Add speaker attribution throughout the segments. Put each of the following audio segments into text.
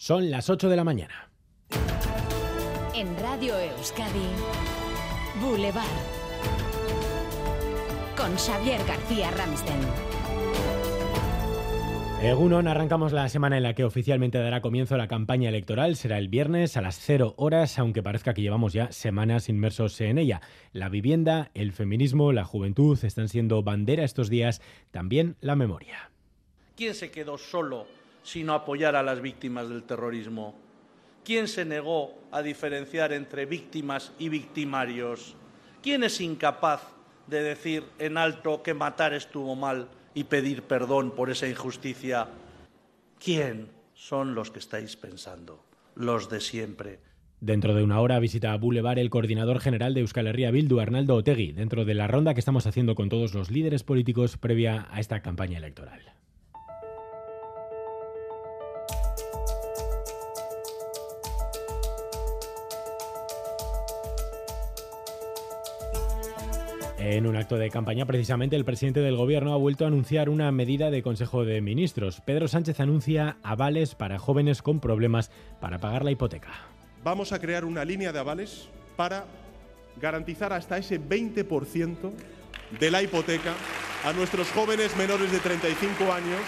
Speaker 1: Son las 8 de la mañana.
Speaker 2: En Radio Euskadi, Boulevard. Con Xavier García Ramsten.
Speaker 1: Egunon, arrancamos la semana en la que oficialmente dará comienzo la campaña electoral. Será el viernes a las 0 horas, aunque parezca que llevamos ya semanas inmersos en ella. La vivienda, el feminismo, la juventud están siendo bandera estos días, también la memoria.
Speaker 3: ¿Quién se quedó solo sino apoyar a las víctimas del terrorismo? ¿Quién se negó a diferenciar entre víctimas y victimarios? ¿Quién es incapaz de decir en alto que matar estuvo mal y pedir perdón por esa injusticia? ¿Quién son los que estáis pensando? Los de siempre.
Speaker 1: Dentro de una hora visita a Boulevard el coordinador general de Euskal Herria Bildu, Arnaldo Otegui, dentro de la ronda que estamos haciendo con todos los líderes políticos previa a esta campaña electoral. En un acto de campaña, precisamente, el presidente del Gobierno ha vuelto a anunciar una medida de Consejo de Ministros. Pedro Sánchez anuncia avales para jóvenes con problemas para pagar la hipoteca.
Speaker 4: Vamos a crear una línea de avales para garantizar hasta ese 20% de la hipoteca a nuestros jóvenes menores de 35 años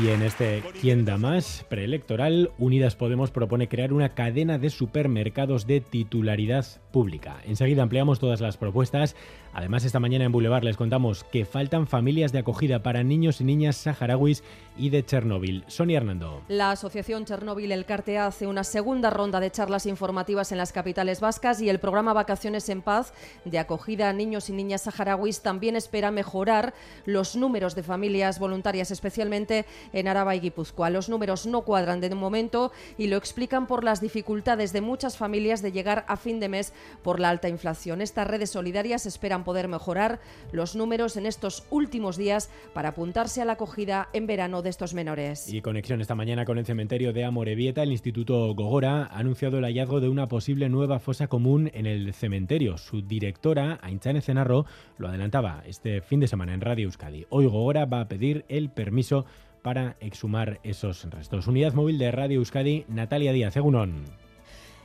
Speaker 1: y en este ¿Quién da más? preelectoral, Unidas Podemos propone crear una cadena de supermercados de titularidad pública. Enseguida ampliamos todas las propuestas. Además, esta mañana en Boulevard les contamos que faltan familias de acogida para niños y niñas saharauis y de Chernóbil. Sonia Hernando.
Speaker 5: La Asociación Chernóbil El Cartea hace una segunda ronda de charlas informativas en las capitales vascas y el programa Vacaciones en Paz de acogida a niños y niñas saharauis también espera mejorar los números de familias voluntarias, especialmente en Araba y Guipúzcoa. Los números no cuadran de momento y lo explican por las dificultades de muchas familias de llegar a fin de mes por la alta inflación. Estas redes solidarias esperan poder mejorar los números en estos últimos días para apuntarse a la acogida en verano de estos menores.
Speaker 1: Y conexión esta mañana con el cementerio de Amorebieta, el Instituto Gogora ha anunciado el hallazgo de una posible nueva fosa común en el cementerio. Su directora, Ainchane Cenarro, lo adelantaba este fin de semana en Radio Euskadi. Hoy Gogora va a pedir el permiso para exhumar esos restos. Unidad móvil de Radio Euskadi, Natalia Díaz, Egunon.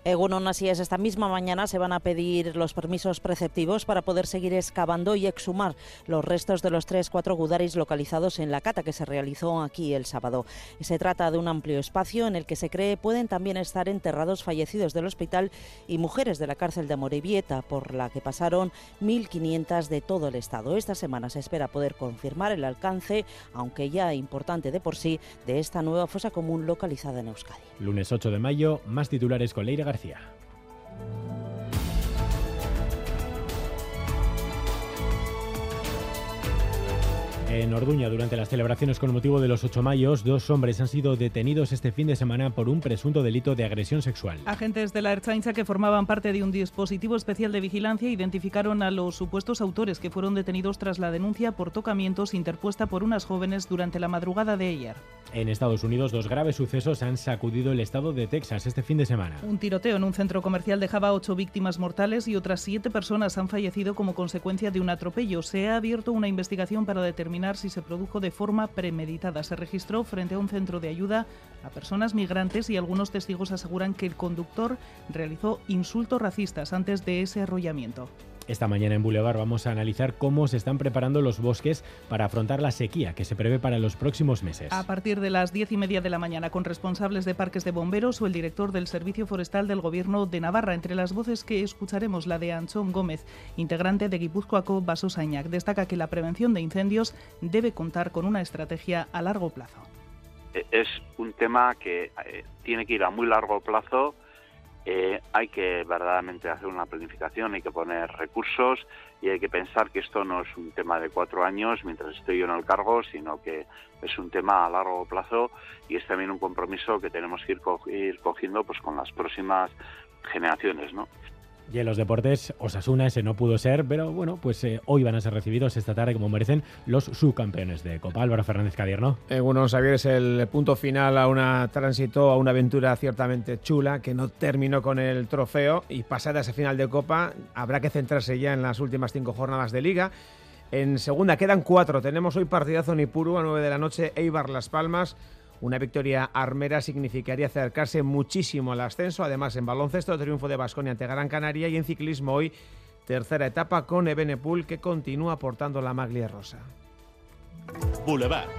Speaker 6: Egunon, así es, esta misma mañana se van a pedir los permisos preceptivos para poder seguir excavando y exhumar los restos de los tres, cuatro gudaris localizados en la cata que se realizó aquí el sábado. Se trata de un amplio espacio en el que se cree pueden también estar enterrados fallecidos del hospital y mujeres de la cárcel de Morevieta, por la que pasaron 1.500 de todo el Estado. Esta semana se espera poder confirmar el alcance, aunque ya importante de por sí, de esta nueva fosa común localizada en Euskadi.
Speaker 1: Lunes 8 de mayo, más titulares con Leira En Orduña, durante las celebraciones con motivo de los 8 mayos, dos hombres han sido detenidos este fin de semana por un presunto delito de agresión sexual.
Speaker 7: Agentes de la Ertzaintza que formaban parte de un dispositivo especial de vigilancia identificaron a los supuestos autores que fueron detenidos tras la denuncia por tocamientos interpuesta por unas jóvenes durante la madrugada de ayer.
Speaker 1: En Estados Unidos, dos graves sucesos han sacudido el estado de Texas este fin de semana.
Speaker 7: Un tiroteo en un centro comercial dejaba ocho víctimas mortales y otras siete personas han fallecido como consecuencia de un atropello. Se ha abierto una investigación para determinar si se produjo de forma premeditada. Se registró frente a un centro de ayuda a personas migrantes y algunos testigos aseguran que el conductor realizó insultos racistas antes de ese arrollamiento.
Speaker 1: Esta mañana en Boulevard vamos a analizar cómo se están preparando los bosques para afrontar la sequía que se prevé para los próximos meses.
Speaker 7: A partir de las diez y media de la mañana, con responsables de parques de bomberos o el director del Servicio Forestal del Gobierno de Navarra, entre las voces que escucharemos la de Anchón Gómez, integrante de Guipúzcoaco Basosañac, destaca que la prevención de incendios debe contar con una estrategia a largo plazo.
Speaker 8: Es un tema que eh, tiene que ir a muy largo plazo eh, hay que verdaderamente hacer una planificación, hay que poner recursos y hay que pensar que esto no es un tema de cuatro años mientras estoy yo en el cargo, sino que es un tema a largo plazo y es también un compromiso que tenemos que ir, ir cogiendo pues con las próximas generaciones, ¿no?
Speaker 1: Y en los deportes, Osasuna ese no pudo ser, pero bueno, pues eh, hoy van a ser recibidos esta tarde como merecen los subcampeones de Copa. Álvaro Fernández Cadierno.
Speaker 9: Eh, bueno, Xavier, el punto final a una tránsito, a una aventura ciertamente chula que no terminó con el trofeo y pasada ese final de Copa habrá que centrarse ya en las últimas cinco jornadas de Liga. En segunda quedan cuatro. Tenemos hoy partidazo en Ipuru a nueve de la noche, Eibar Las Palmas. Una victoria armera significaría acercarse muchísimo al ascenso. Además, en baloncesto, triunfo de Basconia ante Gran Canaria y en ciclismo hoy, tercera etapa con Ebenepul que continúa aportando la maglia rosa.
Speaker 10: Boulevard.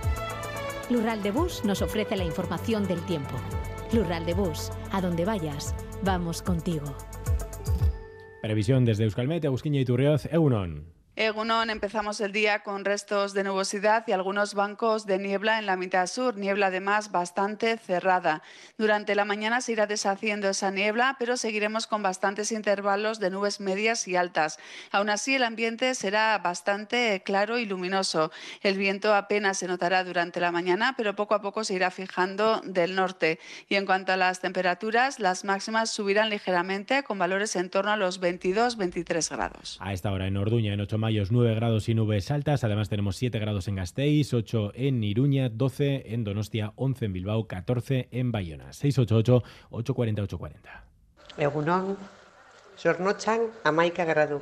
Speaker 2: Lural de Bus nos ofrece la información del tiempo. Lural de Bus, a donde vayas, vamos contigo.
Speaker 1: Previsión desde Euskalmet, Agusquiña y Turrioz, Eunon.
Speaker 11: Egunon, empezamos el día con restos de nubosidad y algunos bancos de niebla en la mitad sur, niebla además bastante cerrada. Durante la mañana se irá deshaciendo esa niebla, pero seguiremos con bastantes intervalos de nubes medias y altas. Aún así, el ambiente será bastante claro y luminoso. El viento apenas se notará durante la mañana, pero poco a poco se irá fijando del norte. Y en cuanto a las temperaturas, las máximas subirán ligeramente con valores en torno a los 22-23 grados.
Speaker 1: A esta hora en Orduña, en 8 9 grados y nubes altas. Además tenemos 7 grados en Gasteiz, 8 en Iruña, 12 en Donostia, 11 en Bilbao, 14 en Bayona. 688-840-840.
Speaker 12: Egunon, Sornochan, Amaika gradu.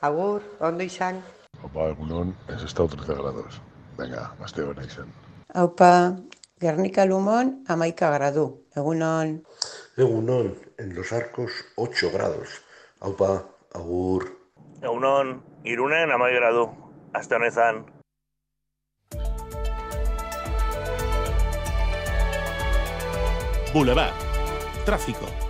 Speaker 12: Agur, ondo izan.
Speaker 13: Opa, egunon, es estado 13 grados. Venga, más te izan.
Speaker 12: Aupa, Guernica Lumón, Amaika gradu. Egunon.
Speaker 14: Egunon, en los arcos 8 grados. Aupa, agur.
Speaker 15: Egunon, irunen amai gradu. Aste honetan.
Speaker 10: Boulevard. Tráfico.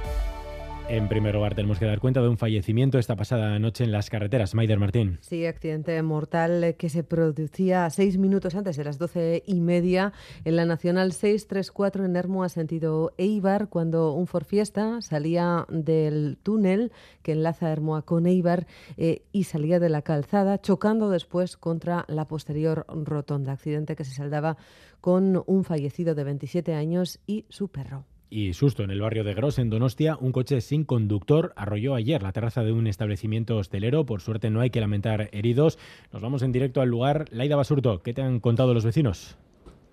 Speaker 1: En primer lugar, tenemos que dar cuenta de un fallecimiento esta pasada noche en las carreteras. Maider Martín.
Speaker 16: Sí, accidente mortal que se producía seis minutos antes de las doce y media en la Nacional 634 en Hermoa, sentido Eibar, cuando un Ford Fiesta salía del túnel que enlaza Hermoa con Eibar eh, y salía de la calzada, chocando después contra la posterior rotonda. Accidente que se saldaba con un fallecido de 27 años y su perro.
Speaker 1: Y susto en el barrio de Gros, en Donostia, un coche sin conductor arrolló ayer la terraza de un establecimiento hostelero. Por suerte no hay que lamentar heridos. Nos vamos en directo al lugar. Laida Basurto, ¿qué te han contado los vecinos?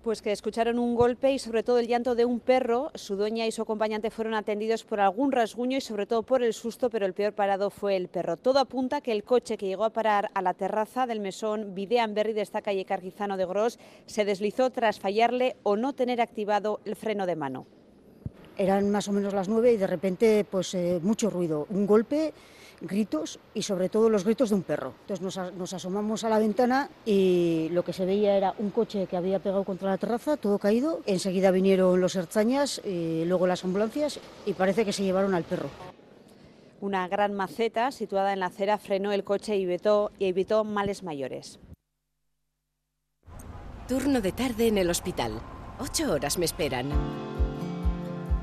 Speaker 17: Pues que escucharon un golpe y sobre todo el llanto de un perro. Su dueña y su acompañante fueron atendidos por algún rasguño y sobre todo por el susto, pero el peor parado fue el perro. Todo apunta que el coche que llegó a parar a la terraza del mesón Videanberry de esta calle Cargizano de Gros se deslizó tras fallarle o no tener activado el freno de mano.
Speaker 18: Eran más o menos las nueve y de repente pues eh, mucho ruido, un golpe, gritos y sobre todo los gritos de un perro. Entonces nos, asomamos a la ventana y lo que se veía era un coche que había pegado contra la terraza, todo caído. Enseguida vinieron los herzañas, y luego las ambulancias y parece que se llevaron al perro.
Speaker 17: Una gran maceta situada en la acera frenó el coche y evitó, y evitó males mayores.
Speaker 19: Turno de tarde en el hospital. Ocho horas me esperan.